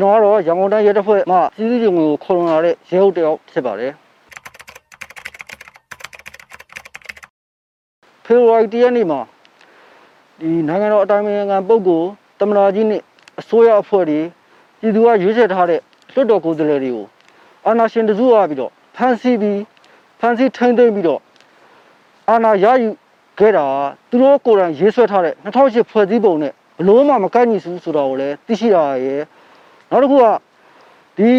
ကျွန်တော်ကတော့ရန်ကုန်တိုင်းရဲတပ်ဖွဲ့မှစီးစီးရုံကိုခေါ်လွန်လာတဲ့ရဲဟုတ်တယောက်ဖြစ်ပါတယ်ဖေဖော်ဝါရီတရက်နေ့မှာဒီနိုင်ငံတော်အတိုင်းအမြံပုဂ္ဂိုလ်တမနာကြီးနဲ့အစိုးရအဖွဲ့တွေပြည်သူကရွေးချယ်ထားတဲ့လွှတ်တော်ကိုယ်စားလှယ်တွေကိုအာဏာရှင်တစုကပြီးတော့ဖမ်းဆီးပြီးဖမ်းဆီးထိန်းသိမ်းပြီးတော့အာဏာရယူခဲ့တာသူတို့ကိုယ်တိုင်ရေးဆွဲထားတဲ့2008ဖွဲ့စည်းပုံနဲ့ဘလို့မှမကိုက်ညီဘူးဆိုတော့ကိုလည်းသိရှိရရဲ့ နောက်တစ်ခုကဒီ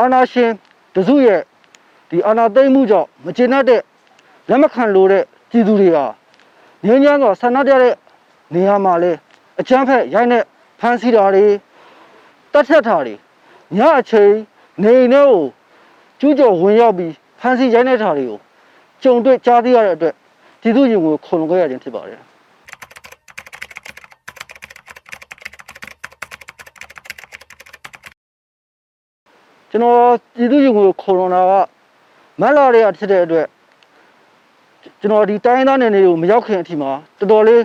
အာဏာရှင်တစုရဲ့ဒီအာဏာသိမ်းမှုကြောင့်မကျေနပ်တဲ့လက်မခံလို့တဲ့ပြည်သူတွေဟာငြင်းညမ်းစွာဆန္ဒပြတဲ့နေရာမှာလဲအချမ်းဖက်ရိုက်နဲ့ဖမ်းဆီးတာတွေတတ်ဖြတ်တာတွေညအချိန်နေအိမ်ထဲကိုကျူးကျော်ဝင်ရောက်ပြီးဖမ်းဆီးရိုက်နေတာတွေကိုကြုံတွေ့ကြားသိရတဲ့အတွက်ပြည်သူရင်ကိုခုန်ခဲ့ရခြင်းဖြစ်ပါတယ် ကျွန်တော်ပြည်သူ့ရင်ကိုခေါ်လွန်တာကမက်လာတွေကဖြစ်တဲ့အတွက်ကျွန်တော်ဒီတိုင်းသားနယ်တွေကိုမရောက်ခင်အထိမှာတော်တော်လေး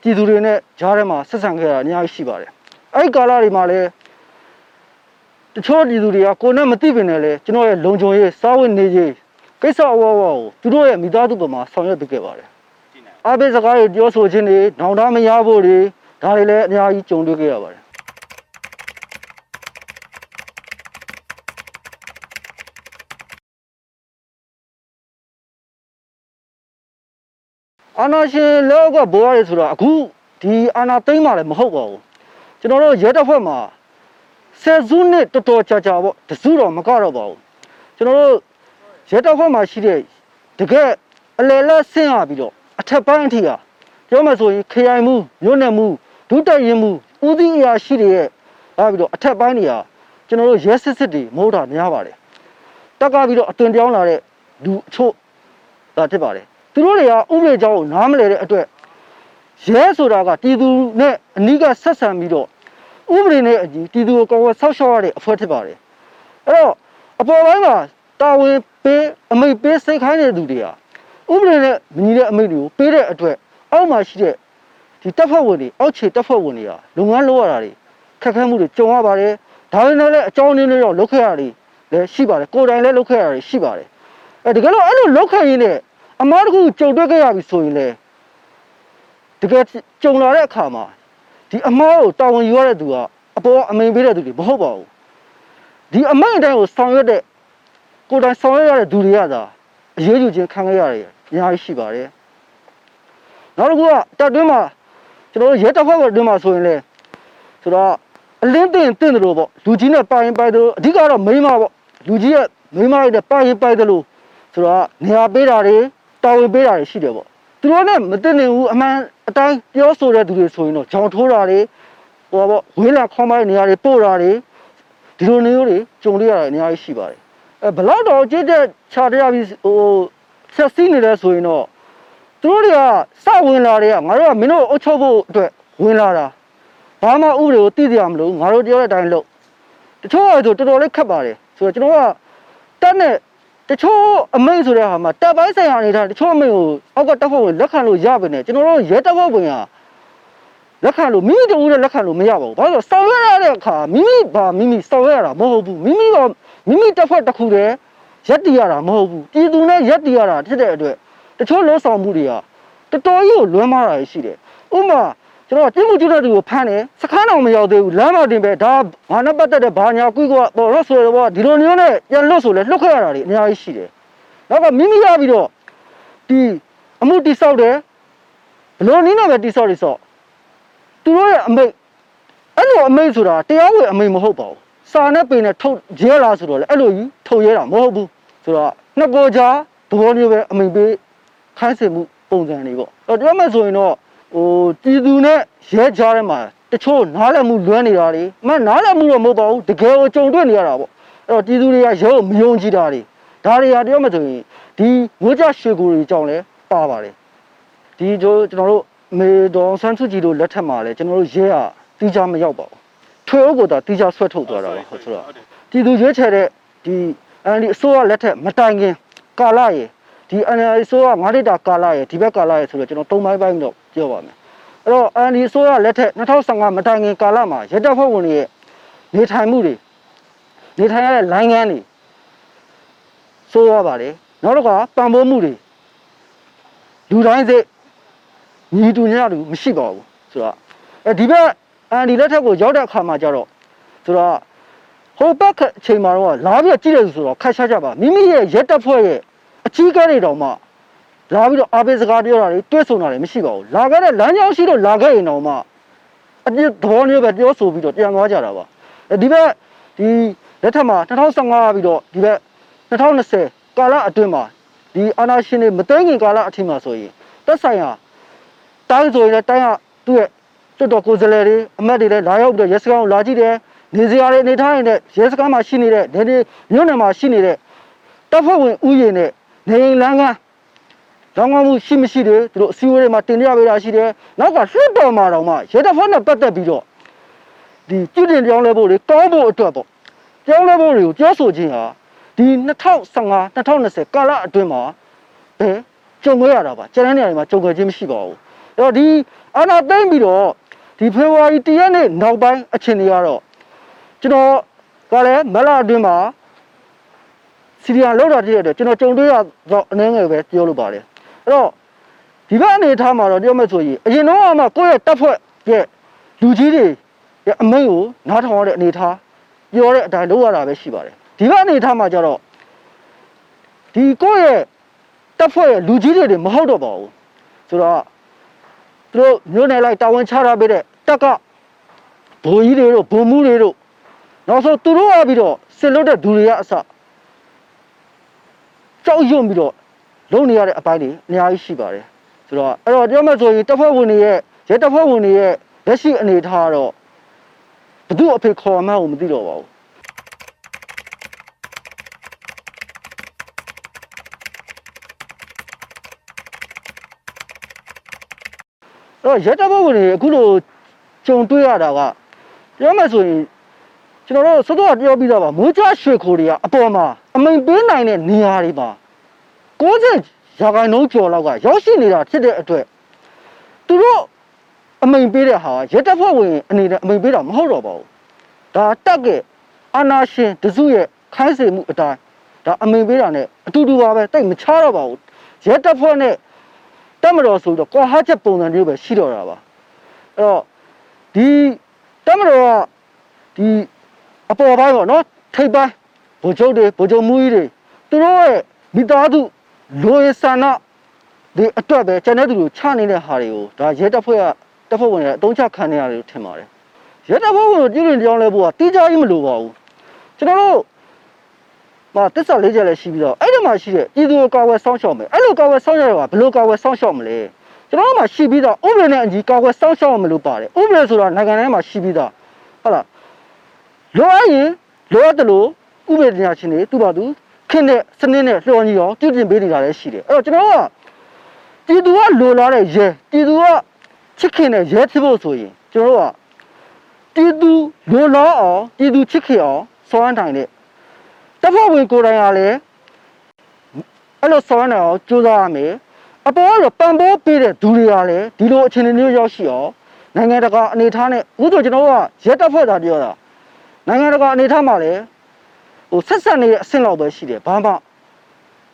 ပြည်သူတွေနဲ့ကြားထဲမှာဆက်ဆံခဲ့တာအများကြီးရှိပါတယ်အဲ့ဒီကာလတွေမှာလည်းတချို့ပြည်သူတွေကကိုယ်နဲ့မသိပင်လည်းကျွန်တော်ရဲ့လုံခြုံရေးစားဝတ်နေရေးကိစ္စအဝဝကိုသူတို့ရဲ့မိသားစုပေါ်မှာဆောင်ရွက်ပေးခဲ့ပါတယ်အဘိစကားတွေပြောဆိုခြင်းတွေနောင်တမရဖို့တွေဒါတွေလည်းအများကြီးကြုံတွေ့ခဲ့ရပါတယ် အာနာရှင်လောက်ကဘွားရဲဆိုတာအခုဒီအာနာသိမ့်မှလည်းမဟုတ်ပါဘူးကျွန်တော်တို့ရဲတပ်ဖွဲ့မှာဆယ်စုနှစ်တော်တော်ကြာကြာပေါ့တစုတော့မကတော့ပါဘူးကျွန်တော်တို့ရဲတပ်ဖွဲ့မှာရှိတဲ့တကယ်အလယ်လက်ဆင်းရပြီးတော့အထက်ပိုင်းအထိဟာပြောမှဆိုရင်ခရိုင်မှုမြို့နယ်မှုဒုတိုက်ရင်မှုဦးစီးအရာရှိတွေရဲ့လာပြီးတော့အထက်ပိုင်းတွေဟာကျွန်တော်တို့ရဲစစ်စစ်တွေမဟုတ်တာများပါတယ်တက်ကပြီးတော့အသွင်ပြောင်းလာတဲ့လူအချို့ဒါဖြစ်ပါတယ် သူတို့တွေကဥပဒေကြောင်းကိုနားမလည်တဲ့အတွက်ရဲဆိုတာကပြည်သူနဲ့အနီးကဆက်ဆံပြီးတော့ဥပဒေနဲ့အညီပြည်သူကိုကောင်းကောင်းဆောက်ရှောက်ရတဲ့အဖွဲ့ဖြစ်ပါတယ်အဲ့တော့အပေါ်ပိုင်းမှာတာဝန်ပေးအမိတ်ပေးစိတ်ခိုင်းတဲ့သူတွေကဥပဒေနဲ့မညီတဲ့အမိတ်တွေကိုပေးတဲ့အတွက်အောက်မှာရှိတဲ့ဒီတပ်ဖွဲ့ဝင်တွေအောက်ခြေတပ်ဖွဲ့ဝင်တွေကလုပ်ငန်းလုပ်ရတာတွေခက်ခဲမှုတွေကြုံရပါတယ်ဒါပေမဲ့လည်းအကြောင်းရင်းတွေတော့လုပ်ခဲ့ရတာတွေလည်းရှိပါတယ်ကိုယ်တိုင်လည်းလုပ်ခဲ့ရတာတွေရှိပါတယ်အဲတကယ်လို့အဲ့လိုလုပ်ခဲ့ရင်းနဲ့ အမားတခုကြုံတွေ့ခဲ့ရပြီဆိုရင်လေတကယ်ကြုံလာတဲ့အခါမှာဒီအမားကိုတာဝန်ယူရတဲ့သူကအပေါ်အမိန်ပေးတဲ့သူတွေမဟုတ်ပါဘူးဒီအမိန်အတိုင်းကိုဆောင်ရွက်တဲ့ကိုယ်တိုင်ဆောင်ရွက်ရတဲ့သူတွေကသာအရေးယူခြင်းခံခဲ့ရတယ်အများကြီးရှိပါတယ်နောက်တစ်ခုကတက်တွင်းမှာကျွန်တော်တို့ရဲတပ်ဖွဲ့ကတွင်းမှာဆိုရင်လေဆိုတော့အလင်းတင်တင့်တယ်လို့ပေါ့လူကြီးနဲ့ပိုင်ပိုင်တယ်လို့အဓိကတော့မိန်းမပေါ့လူကြီးကမိန်းမတွေနဲ့ပိုင်ပိုင်တယ်လို့ဆိုတော့နေရာပေးတာတွေ တာဝန်ပေးတာတွေရှိတယ်ပေါ့သူတို့နဲ့မတင်နေဘူးအမှန်အတိုင်းပြောဆိုတဲ့သူတွေဆိုရင်တော့ကြောင်ထိုးတာတွေဟိုပေါ့ဝေးလာခေါင်းပိုင်းနေရာတွေပို့တာတွေဒီလိုမျိုးတွေကြုံရတာအများကြီးရှိပါတယ်အဲဘလောက်တော့ကြည့်တဲ့ခြာတရားပြီးဟိုဆက်စီးနေလဲဆိုရင်တော့သူတို့တွေကစဝင်လာတွေကငါတို့ကမင်းတို့အုပ်ချုပ်ဖို့အတွက်ဝင်လာတာဘာမှဥပဒေကိုသိကြရမလို့ငါတို့ပြောတဲ့အတိုင်းလုပ်တချို့ကဆိုတော်တော်လေးခက်ပါတယ်ဆိုတော့ကျွန်တော်ကတက်နဲ့ တချို့အမိတ်ဆိုတဲ့ဟာမှာတပ်ပိုင်းဆိုင်ရာအနေထားတချို့အမိတ်ကိုအောက်ကတပ်ဖွဲ့ဝင်လက်ခံလို့ရပါနဲ့ကျွန်တော်တို့ရဲတပ်ဖွဲ့ဝင်ကလက်ခံလို့မိမိတူနဲ့လက်ခံလို့မရပါဘူးဘာလို့လဲဆောင်ရွက်ရတဲ့အခါမိမိဘာမိမိဆောင်ရွက်ရတာမဟုတ်ဘူးမိမိကမိမိတပ်ဖွဲ့တစ်ခုတည်းရက်တည်ရတာမဟုတ်ဘူးပြည်သူနဲ့ရက်တည်ရတာဖြစ်တဲ့အတွက်တချို့လုံးဆောင်မှုတွေကတော်တော်ကြီးကိုလွမ်းမာတာရှိတယ်ဥပမာ ကျွန်တော်တင်းမှုကျွတ်တဲ့သူကိုဖမ်းတယ်စခန်းတော်မရောက်သေးဘူးလမ်းမတင်ပဲဒါငါနဲ့ပတ်သက်တဲ့ဘာညာကွိကွာပေါ်လို့ဆိုတော့ဒီလိုမျိုးနဲ့ပြန်လွတ်ဆိုလဲလွတ်ခဲ့ရတာတွေအများကြီးရှိတယ်နောက်ကမိမိရပြီးတော့ဒီအမှုတိဆောက်တယ်ဘလို့နည်းနဲ့ပဲတိဆောက်တိဆောက်သူတို့ရဲ့အမိတ်အဲ့လိုအမိတ်ဆိုတာတရားဝင်အမိတ်မဟုတ်ပါဘူးစာနဲ့ပင်နဲ့ထုတ်ရဲလားဆိုတော့လေအဲ့လိုကြီးထုတ်ရဲတာမဟုတ်ဘူးဆိုတော့နှစ်ကိုကြားသဘောမျိုးပဲအမိတ်ပေးခိုင်းစင်မှုပုံစံတွေပေါ့အဲ့တော့ပြောမယ်ဆိုရင်တော့ ဟိုပြည်သူနဲ့ရဲကြားထဲမှာတချို့နားလည်မှုလွဲနေတာတွေအမှန်နားလည်မှုတော့မဟုတ်ပါဘူးတကယ်ကိုကြုံတွေ့နေရတာပေါ့အဲ့တော့ပြည်သူတွေကရဲကိုမယုံကြည်တာတွေဒါတွေဟာပြောမှဆိုရင်ဒီငိုးကြရွှေကိုတွေကြောင့်လည်းပါပါတယ်ဒီကျွန်တော်တို့မေတော်ဆန်းစုကြည်တို့လက်ထက်မှာလည်းကျွန်တော်တို့ရဲဟာတီးကြမရောက်ပါဘူးထွေအုပ်ကတီးကြဆွဲထုတ်သွားတာပဲဟုတ်ဆိုတော့ဒီသူရွေးချယ်တဲ့ဒီအန်ဒီအစိုးရလက်ထက်မတိုင်ခင်ကာလရေဒီအန် ဒီအစိုးရ9နှစ်တာကာလရေဒီဘက်ကာလရေဆိုတော့ကျွန်တော်၃ပိုင်းပိုင်းတော့ပြောပါမယ်အဲ့တော့အန်ဒီအစိုးရလက်ထက်2015မတိုင်ခင်ကာလမှာရဲတပ်ဖွဲ့ဝင်တွေရဲ့နေထိုင်မှုတွေနေထိုင်ရတဲ့လိုင်းငန်းတွေဆိုးရပါတယ်နောက်တော့ကပံ့ပိုးမှုတွေလူတိုင်းစိတ်ညီတူညတူမရှိပါဘူးဆိုတော့အဲဒီဘက်အန်ဒီလက်ထက်ကိုရောက်တဲ့အခါမှာကျတော့ဆိုတော့ဟိုဘက်အချိန်မှာတော့လာပြီးတော့ကြည့်တယ်ဆိုတော့ခက်ရှားကြပါမိမိရဲ့ရက်တက်ဖွဲ့ရဲ့အ ကြီးကဲတွေတောင်မှလာပြီးတော့အားပေးစကားပြောတာတွေတွေ့ဆုံတာတွေမရှိပါဘူးလာခဲ့တဲ့လမ်းကြောင်းရှိတော့လာခဲ့ရင်တောင်မှအပြစ်သဘောမျိုးပဲပြောဆိုပြီးတော့ပြန်သွားကြတာပါအဲဒီဘက်ဒီလက်ထက်မှာ2015ပြီးတော့ဒီဘက်2020ကာလအတွင်းမှာဒီအာနာရှင်တွေမသိငင်ကာလအထိမှာဆိုရင်သက်ဆိုင်ရာတိုင်းဆိုရင်လည်းတိုင်းကသူ့ရဲ့တွတ်တော်ကိုယ်စားလှယ်တွေအမတ်တွေလည်းလာရောက်ပြီးတော့ရဲစခန်းကိုလာကြည့်တယ်နေစရာတွေအနေထားနေတဲ့ရဲစခန်းမှာရှိနေတဲ့နေနေမြို့နယ်မှာရှိနေတဲ့တပ်ဖွဲ့ဝင်ဥယျာဉ်နဲ့ နေအိမ်လမ်းကလောင်းကောင်းမှုရှိမရှိတယ်သူတို့အစည်းအဝေးတွေမှာတင်ပြပေးတာရှိတယ်နောက်ကလွှတ်တော်မှာတော့မှရဲတပ်ဖွဲ့နဲ့ပတ်သက်ပြီးတော့ဒီကြည့်တင်ပြောင်းလဲဖို့တွေကောင်းဖို့အတွက်ပေါ့ပြောင်းလဲဖို့တွေကိုပြောဆိုခြင်းဟာဒီ2015 2020ကာလအတွင်းမှာဘယ်ကြုံခဲ့ရတာပါကျန်တဲ့နေရာတွေမှာကြုံခဲ့ခြင်းမရှိပါဘူးအဲ့တော့ဒီအာနာသိမ့်ပြီးတော့ဒီဖေဖော်ဝါရီ1ရက်နေ့နောက်ပိုင်းအချိန်တွေကတော့ကျွန်တော်ကလည်းမလာအတွင်းမှာ စီရီယာလောက်တာတည်းတဲ့ကျွန်တော်ကြုံတွေ့ရတော့အနည်းငယ်ပဲပြောလို့ပါတယ်အဲ့တော့ဒီဘက်အနေထားမှာတော့ပြောမယ်ဆိုရင်အရင်တော့မှကိုယ့်ရဲ့တပ်ဖွဲ့ရဲ့လူကြီးတွေရဲ့အမိန့်ကိုနားထောင်ရတဲ့အနေထားပြောတဲ့အတိုင်းလုပ်ရတာပဲရှိပါတယ်ဒီဘက်အနေထားမှာကျတော့ဒီကိုယ့်ရဲ့တပ်ဖွဲ့ရဲ့လူကြီးတွေတွေမဟုတ်တော့ပါဘူးဆိုတော့သူတို့မျိုးနယ်လိုက်တာဝန်ချထားပေးတဲ့တက်ကဘိုလ်ကြီးတွေတို့ဘုံမှုတွေတို့နောက်ဆုံးသူတို့ကပြီးတော့စစ်လွတ်တဲ့ဒူတွေကအစ ကြောက်ရွံ့ပြီးတော့လုံနေရတဲ့အပိုင်းတွေအများကြီးရှိပါတယ်ဆိုတော့အဲ့တော့ပြောမှဆိုရင်တပ်ဖွဲ့ဝင်တွေရဲ့ရဲတပ်ဖွဲ့ဝင်တွေရဲ့လက်ရှိအနေအထားကတော့ဘယ်သူအဖေခေါ်မှန်းကိုမသိတော့ပါဘူးအဲ့တော့ရက်တပ်ဖွဲ့ဝင်တွေအခုလိုကြုံတွေ့ရတာကပြောမယ်ဆိုရင် ကျွန်တော်တို့စောစောကပြောပြီးတော့ပါမိုးကြရွှေခိုတွေကအပေါ်မှာအမိန်ပေးနိုင်တဲ့နေရာတွေမှာ60ရာခိုင်နှုန်းကျော်လောက်ကရောက်ရှိနေတာဖြစ်တဲ့အတွက်သူတို့အမိန်ပေးတဲ့ဟာရက်တပ်ဖွဲ့ဝင်အနေနဲ့အမိန်ပေးတာမဟုတ်တော့ပါဘူးဒါတက်ကအာနာရှင်တစုရဲ့ခိုင်းစေမှုအတိုင်းဒါအမိန်ပေးတာ ਨੇ အတူတူပါပဲတိတ်မချတော့ပါဘူးရက်တပ်ဖွဲ့နဲ့တက်မတော်ဆိုတော့ကွာဟာချက်ပုံစံမျိုးပဲရှိတော့တာပါအဲ့တော့ဒီတက်မတော်ကဒီ အပေါ်ပိုင်းပေါ့နော်ထိပ်ပိုင်းဗိုလ်ချုပ်တွေဗိုလ်ချုပ်မှုကြီးတွေသူတို့ရဲ့မိသားစုလိုရဆန္ဒဒီအတွက်ပဲကျန်တဲ့သူတို့ချနေတဲ့ဟာတွေကိုဒါရဲတပ်ဖွဲ့ကတပ်ဖွဲ့ဝင်တွေအတုံးချခံနေရတယ်လို့ထင်ပါတယ်ရဲတပ်ဖွဲ့ဝင်တို့ပြည်ရင်ကြောင်းလဲဖို့ကတိကျကြီးမလိုပါဘူးကျွန်တော်တို့မတစ္ဆာလေးချက်လည်းရှိပြီးတော့အဲ့ဒီမှာရှိတဲ့ပြည်သူကိုကာဝယ်စောင့်ရှောက်မယ်အဲ့လိုကာဝယ်စောင့်ရှောက်ရတာဘယ်လိုကာဝယ်စောင့်ရှောက်မလဲကျွန်တော်တို့မှာရှိပြီးတော့ဥပဒေနဲ့အညီကာဝယ်စောင့်ရှောက်ရမလို့ပါတယ်ဥပဒေဆိုတာနိုင်ငံထဲမှာရှိပြီးသားဟုတ်လား လိုအပ်ရင်လိုအပ်တယ်လို့ဥပဒေညာရှင်တွေသူ့ဘာသူခင်းတဲ့စနစ်နဲ့လျှော်ညီအောင်ပြုပြင်ပေးနေတာလည်းရှိတယ်အဲ့တော့ကျွန်တော်တို့ကပြည်သူကလိုလားတဲ့ရဲပြည်သူကချစ်ခင်တဲ့ရဲဖြစ်ဖို့ဆိုရင်ကျွန်တော်တို့ကပြည်သူလိုလားအောင်ပြည်သူချစ်ခင်အောင်စွမ်းတိုင်းတဲ့တပ်ဖွဲ့ဝင်ကိုယ်တိုင်ကလည်းအဲ့လိုဆောင်းနေအောင်ကြိုးစားရမယ်အပေါ်ကတော့ပံ့ပိုးပေးတဲ့ဒူတွေကလည်းဒီလိုအခြေအနေမျိုးရောက်ရှိအောင်နိုင်ငံတကာအနေထားနဲ့အခုဆိုကျွန်တော်တို့ကရက်တပ်ဖွဲ့သားပြောတာ နိုင်ငံတကာအနေထားမှာလည်းဟိုဆက်ဆက်နေတဲ့အဆင့်လောက်ပဲရှိတယ်ဘာမှ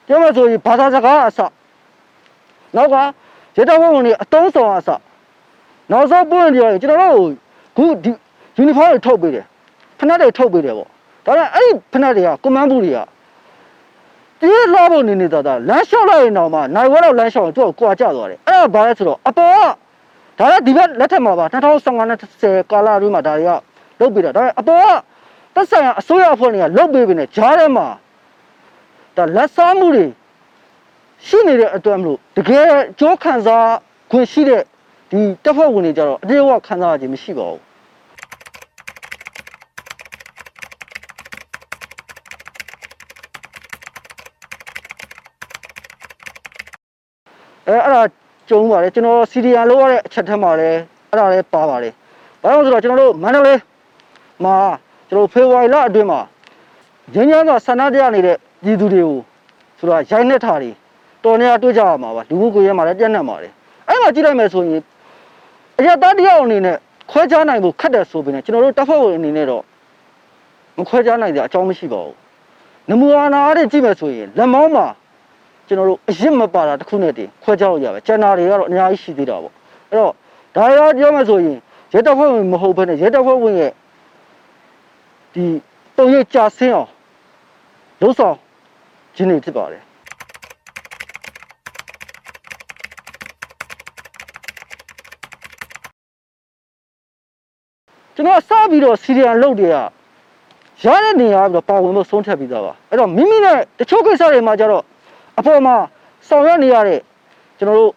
ပြောမှဆိုရင်ဘာသာစကားအစနောက်ကရက်တပ်ဖွဲ့ဝင်တွေအတုံးဆောင်အစနောက်ဆုံးပွင့်ပြောရင်ကျွန်တော်တို့ခုဒီယူနီဖောင်းတွေထုတ်ပေးတယ်ဖနက်တွေထုတ်ပေးတယ်ပေါ့ဒါပေမဲ့အဲ့ဒီဖက်တွေကကွန်မန်းဘူးတွေကပြေးလာဖို့နေနေတာဒါလမ်းလျှောက်လိုက်ရင်တော့မှနိုင်ဝဲတော့လမ်းလျှောက်ရင်သူ့ကိုကွာကျသွားတယ်အဲ့ဒါဘာလဲဆိုတော့အပေါ်ကဒါလည်းဒီဘက်လက်ထက်မှာပါ2015နဲ့10ကာလအတွင်းမှာဒါတွေက လုတ်ပြီးတာဒါပေမဲ့အပေါ်ကသက်ဆိုင်ရာအစိုးရအဖွဲ့တွေကလုတ်ပြီးပြီနဲ့ဂျားထဲမှာဒါလက်စားမှုတွေရှိနေတဲ့အတွက်မလို့တကယ်ကြောခံစားခွင့်ရှိတဲ့ဒီတပ်ဖွဲ့ဝင်တွေကြတော့အတေအဝခံစားရခြင်းမရှိပါဘူးအဲအဲ့ဒါကြုံပါတယ်ကျွန်တော်စီရီယာလောက်ရတဲ့အချက်ထက်မှာလည်းအဲ့ဒါလည်းပါပါတယ်။ဘာလို့လဲဆိုတော့ကျွန်တော်တို့မန္တလေး မှာကျွန်တော်ဖေဖော်ဝါရီလအတွင်းမှာရင်းရင်းကဆန္ဒပြနေတဲ့ပြည်သူတွေကိုဆိုတော့ရိုက်နှက်ထားတွေတော်နေရတွေ့ကြရမှာပါလူမှုကွန်ရက်မှာလည်းပြန့်နှံ့ပါတယ်။အဲ့မှာကြည့်လိုက်မယ်ဆိုရင်အရတတရားအနေနဲ့ခွဲခြားနိုင်ဖို့ခက်တယ်ဆိုပေမဲ့ကျွန်တော်တို့တပ်ဖွဲ့ဝင်အနေနဲ့တော့မခွဲခြားနိုင်ကြအကြောင်းမရှိပါဘူးနမူအာနာတဲ့ကြည့်မယ်ဆိုရင်လက်မောင်းမှာကျွန်တော်တို့အရင်မပါတာတစ်ခုနဲ့တည်းခွဲခြားလို့ရပါကျန်တာတွေကတော့အများကြီးရှိသေးတာပေါ့အဲ့တော့ဒါရောပြောမယ်ဆိုရင်ရဲတပ်ဖွဲ့ဝင်မဟုတ်ဘဲနဲ့ရဲတပ်ဖွဲ့ဝင်ရဲ့ ဒီတုံရကြာဆင်းအောင်လှုပ်ဆောင်ခြင်းတွေဖြစ်ပါတယ်ကျွန်တော်စပြီးတော့စီရီယံလုပ်တွေကရတဲ့နေရာပြီးတော့ပါဝင်လို့ဆုံးဖြတ်ပြီးသားပါအဲ့တော့မိမိနဲ့တချို့ကိစ္စတွေမှာကျတော့အပေါ်မှာဆောင်ရွက်နေရတဲ့ကျွန်တော်တို့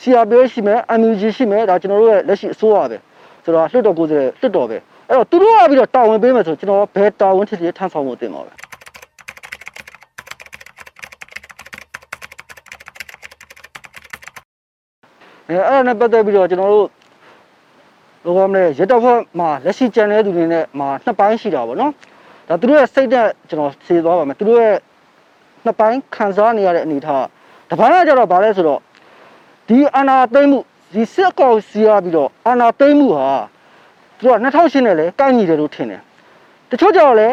CRPH ရှိမယ် MUG ရှိမယ်ဒါကျွန်တော်တို့ရဲ့လက်ရှိအစိုးရပဲဆိုတော့လွှတ်တော်ကိုယ်စားလှယ်လွှတ်တော်ပဲ အဲ့တော့သူတို့ကပြီးတော့တာဝန်ပေးမယ်ဆိုကျွန်တော်ဘယ်တာဝန်ဖြစ်ဖြစ်ထမ်းဆောင်ဖို့တင်ပါပဲအဲအဲ့ဒါနဲ့ပတ်သက်ပြီးတော့ကျွန်တော်တို့လောကမလဲရတက်ဖွဲ့မှာလက်ရှိကြံတဲ့သူတွေနဲ့မှာနှစ်ပိုင်းရှိတာပေါ့နော်ဒါသူတို့ရဲ့စိတ်နဲ့ကျွန်တော်ဖြေသွားပါမယ်သူတို့ရဲ့နှစ်ပိုင်းခံစားနေရတဲ့အနေအထားတစ်ပိုင်းကကြတော့ဗာလဲဆိုတော့ဒီအာနာသိမ့်မှုဒီစစ်ကောင်စီရပြီးတော့အာနာသိမ့်မှုဟာ သူက2008နဲ့လဲကိုက်ညီတယ်လို့ထင်တယ်တချို့ကြတော့လဲ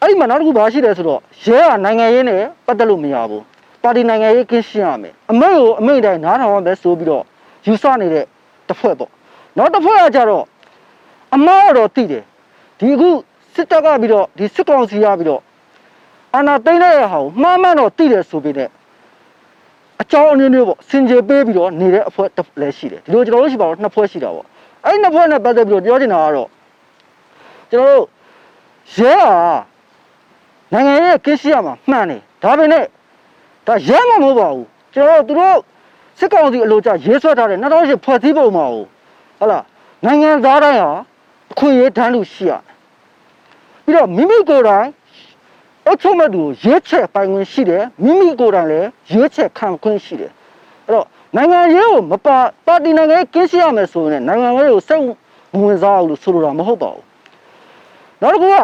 အဲ့ဒီမှာနောက်တစ်ခုဘာရှိတယ်ဆိုတော့ရဲကနိုင်ငံရေးနဲ့ပတ်သက်လို့မရဘူးပါတီနိုင်ငံရေးကင်းရှင်းရမယ်အမိန့်ကိုအမိန့်တိုင်းနားထောင်ရမယ်ဆိုပြီးတော့ယူဆနေတဲ့တစ်ဖွဲ့ပေါ့နောက်တစ်ဖွဲ့ကကြတော့အမားတော့တိတယ်ဒီအခုစစ်တပ်ကပြီးတော့ဒီစစ်ကောင်စီရပြီးတော့အာဏာသိမ်းတဲ့ဟာကိုမှားမှန်တော့တိတယ်ဆိုပြီးတဲ့အကြောင်းအမျိုးမျိုးပေါ့စင်ကြေပေးပြီးတော့နေတဲ့အဖွဲ့တစ်လည်းရှိတယ်ဒီလိုကျွန်တော်တို့ရှိပါတော့နှစ်ဖွဲ့ရှိတာပေါ့ အဲ့ဒီနှစ်ဖွဲ့နဲ့ပတ်သက်ပြီးတော့ပြောချင်တာကတော့ကျွန်တော်တို့ရဲဟာနိုင်ငံရေးကင်းရှင်းရမှာမှန်တယ်ဒါပေမဲ့ဒါရဲမှာမဟုတ်ပါဘူးကျွန်တော်တို့သူတို့စစ်ကောင်စီအလို့ကြရေးဆွဲထားတဲ့2008ဖွဲ့စည်းပုံမှာကိုဟုတ်လားနိုင်ငံသားတိုင်းဟာအခွင့်အရေးတန်းလို့ရှိရတယ်ပြီးတော့မိမိကိုယ်တိုင်အချုပ်မဲ့သူကိုရွေးချယ်ပိုင်ခွင့်ရှိတယ်မိမိကိုယ်တိုင်လည်းရွေးချယ်ခံခွင့်ရှိတယ်အဲ့တော့ နိုင်ငံရေးကိုမပါပါတီနိုင်ငံရေးကင်းရှင်းရမယ်ဆိုရင်လည်းနိုင်ငံရေးကိုစိတ်မဝင်စားဘူးလို့ဆိုလိုတာမဟုတ်ပါဘူးနောက်တစ်ခုက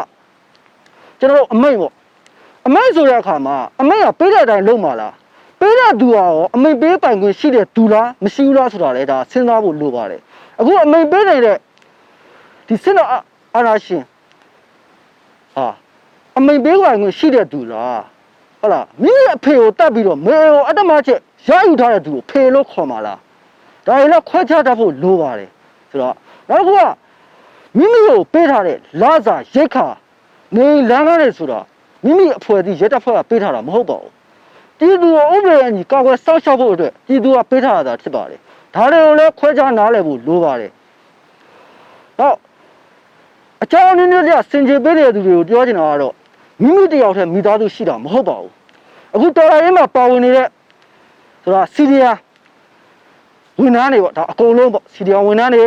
ကျွန်တော်တို့အမိန့်ပေါ့အမိန့်ဆိုတဲ့အခါမှာအမိန့်ကပေးတဲ့အတိုင်းလုပ်မှာလားပေးတဲ့သူဟာရောအမိန့်ပေးပိုင်ခွင့်ရှိတဲ့သူလားမရှိဘူးလားဆိုတာလည်းဒါစဉ်းစားဖို့လိုပါတယ်အခုအမိန်ပေးနေတဲ့ဒီစစ်တော့အာနာရှင်ဟာအမိန်ပေးခွင့်ရှိတဲ့သူလားဟုတ်လားမိမိအဖေကိုတတ်ပြီးတော့မေကိုအတ္တမချက် ရယူထားတဲ့သူကိုဖေလို့ခေါ်มาလားဒါရင်လည်းခွဲခြားတတ်ဖို့လိုပါတယ်ဆိုတော့နောက်တစ်ခုကမိမိကိုပေးထားတဲ့လာစာရိတ်ခါနေလမ်းကားတယ်ဆိုတော့မိမိအဖွဲဒီရက်တက်ဖွဲ့ကပေးထားတာမဟုတ်ပါဘူးပြည်သူကိုဥပဒေအညီကောက်ွယ်စောင့်ရှောက်ဖို့အတွက်ပြည်သူကပေးထားတာဖြစ်ပါတယ်ဒါတွေကိုလည်းခွဲခြားနားလည်ဖို့လိုပါတယ်။တော့အကြောင်းအမျိုးမျိုးကစင်ကြေပေးတဲ့သူတွေကိုပြောချင်တာကတော့မိမိတယောက်တည်းမိသားစုရှိတာမဟုတ်ပါဘူး။အခုတော်တော်လေးမှာပါဝင်နေတဲ့ ဆိုတာစီရီယာဝန်ထမ်းတွေပေါ့ဒါအကုန်လုံးပေါ့စီရီယာဝန်ထမ်းတွေ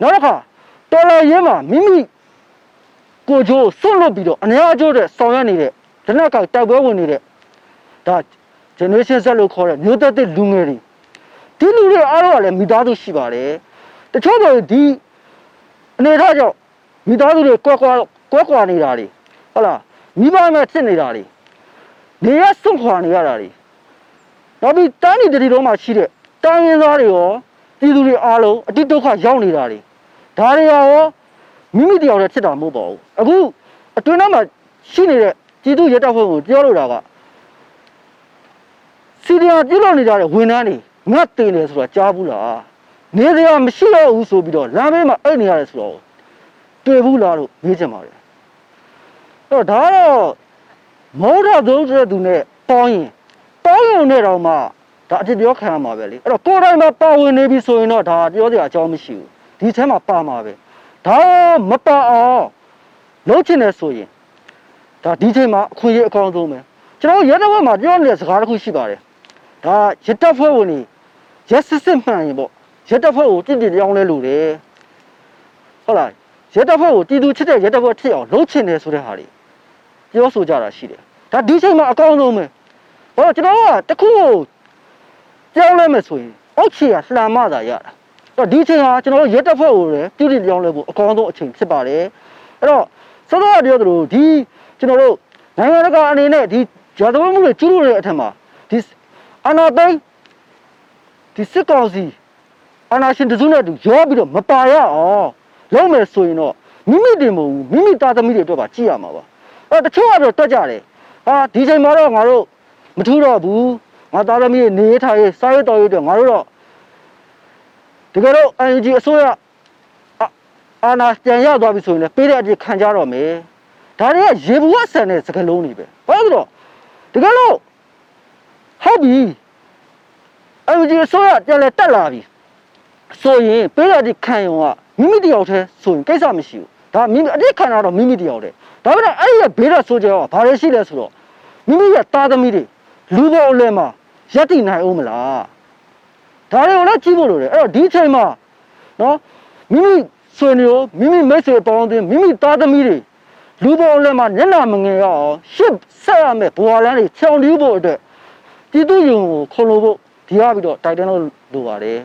နောက်တစ်ခါတော်တော်ရေးမှာမိမိကိုကြိုးစွန့်လွတ်ပြီးတော့အများအကျိုးတဲ့ဆောင်ရွက်နေတဲ့ဒနက်ကတိုက်ပွဲဝင်နေတဲ့ဒါ generation Z လို့ခေါ်တဲ့မျိုးသက်တဲ့လူငယ်တွေဒီလူတွေအားလုံးကလည်းမိသားစုရှိပါတယ်တချို့ဆိုဒီအနေထားကြောင့်မိသားစုတွေကွက်ကွက်ကွက်ကွာနေတာတွေဟုတ်လားမိဘမဲ့ဖြစ်နေတာတွေနေရစွန့်ခွာနေရတာတွေ နောက်ပြီးတန်းနေတတိတော်မှာရှိတဲ့တိုင်းရင်းသားတွေရောပြည်သူတွေအားလုံးအတိဒုက္ခရောက်နေတာတွေဒါတွေရောမိမိတယောက်တည်းဖြစ်တာမဟုတ်ပါဘူးအခုအတွင်းထဲမှာရှိနေတဲ့ပြည်သူရဲတပ်ဖွဲ့ကိုပြောလို့တာကစီရီယာပြုလုပ်နေကြတဲ့ဝန်ထမ်းတွေငတ်တင်တယ်ဆိုတာကြားဘူးလားနေစရာမရှိတော့ဘူးဆိုပြီးတော့လမ်းဘေးမှာအိတ်နေရတယ်ဆိုတော့တွေ့ဘူးလားလို့မေးချင်ပါတယ်အဲ့တော့ဒါကတော့မောဒသုံးတဲ့သူနဲ့ပေါင်းရင် ပေါင်းရုံနဲ့တော့မှဒါအဖြစ်ပြောခံရမှာပဲလေအဲ့တော့ကိုယ်တိုင်မှာပါဝင်နေပြီဆိုရင်တော့ဒါပြောစရာအကြောင်းမရှိဘူးဒီထဲမှာပါမှာပဲဒါမပါအောင်လုံးချင်တယ်ဆိုရင်ဒါဒီချိန်မှာအခွင့်အရေးအကောင်းဆုံးပဲကျွန်တော်ရဲတပ်ဖွဲ့မှာပြောနေတဲ့စကားတစ်ခုရှိပါတယ်ဒါရတက်ဖွဲ့ဝင်နေရက်စစ်စစ်မှန်ရင်ပေါ့ရတက်ဖွဲ့ကိုတည်တည်ကြောင်းလဲလို့တယ်ဟုတ်လားရတက်ဖွဲ့ကိုတည်သူချစ်တဲ့ရတက်ဖွဲ့ဖြစ်အောင်လုပ်ချင်တယ်ဆိုတဲ့ဟာတွေပြောဆိုကြတာရှိတယ်ဒါဒီချိန်မှာအကောင်းဆုံးပဲ ဟောကျွန်တော်ကတခုကိုကြောင်းလဲမယ်ဆိုရင်အောက်ခြေကလှန်မသာရတာအဲ့တော့ဒီချိန်ဟာကျွန်တော်တို့ရတက်ဖွဲ့ကိုလည်းတည်တည်ကြောင်းလဲဖို့အကောင်းဆုံးအချိန်ဖြစ်ပါတယ်အဲ့တော့စောစောကပြောသလိုဒီကျွန်တော်တို့နိုင်ငံတကာအနေနဲ့ဒီဂျာတော်မှုတွေကျူးလွန်တဲ့အထက်မှာဒီအာနာသိန်းဒီစစ်ကောင်စီအာနာရှင်တစုနဲ့တူရောပြီးတော့မပါရအောင်လုံးမယ်ဆိုရင်တော့မိမိတင်မဟုတ်ဘူးမိမိသားသမီးတွေအတွက်ပါကြည့်ရမှာပါအဲတချို့ကတော့တက်ကြတယ်ဟာဒီချိန်မှာတော့ငါတို့ မထူးတော့ဘူးငါသားသမီးတွေနေထားရေးစားရေးတော်ရေးအတွက်ငါတို့တော့တကယ်တော့ NUG အစိုးရအာအာနာပြန်ရသွားပြီဆိုရင်လည်းပေးတဲ့အကြည့်ခံကြတော့မယ်ဒါတွေကရေဘူးအဆန်တဲ့စကလုံးတွေပဲဘာလို့လဲဆိုတော့တကယ်လို့ဟုတ်ပြီ NUG အစိုးရပြန်လဲတက်လာပြီဆိုရင်ပေးရတဲ့ခံရုံကမိမိတယောက်တည်းဆိုရင်ကိစ္စမရှိဘူးဒါမိမိအတိတ်ခံရတော့မိမိတယောက်တည်းဒါပေမဲ့အဲ့ဒီရဲ့ဘေးရဆိုကြတော့ဘာတွေရှိလဲဆိုတော့မိမိရဲ့သားသမီးတွေ လူပေါ်အလဲမှာရက်တည်နိုင်အောင်မလားဒါတွေကိုလည်းကြည့်ဖို့လိုတယ်အဲ့တော့ဒီအချိန်မှာနော်မိမိဆွေမျိုးမိမိမိတ်ဆွေပေါင်းတင်မိမိသားသမီးတွေလူပေါ်အလဲမှာညနာမငယ်ရအောင်ရှစ်ဆက်ရမယ်ဘဝလန်းတွေချောင်တီးဖို့အတွက်ပြည်သူယုံကိုခုံလို့ဖို့ဒီရပြီးတော့တိုက်တန်းလို့လိုပါတယ်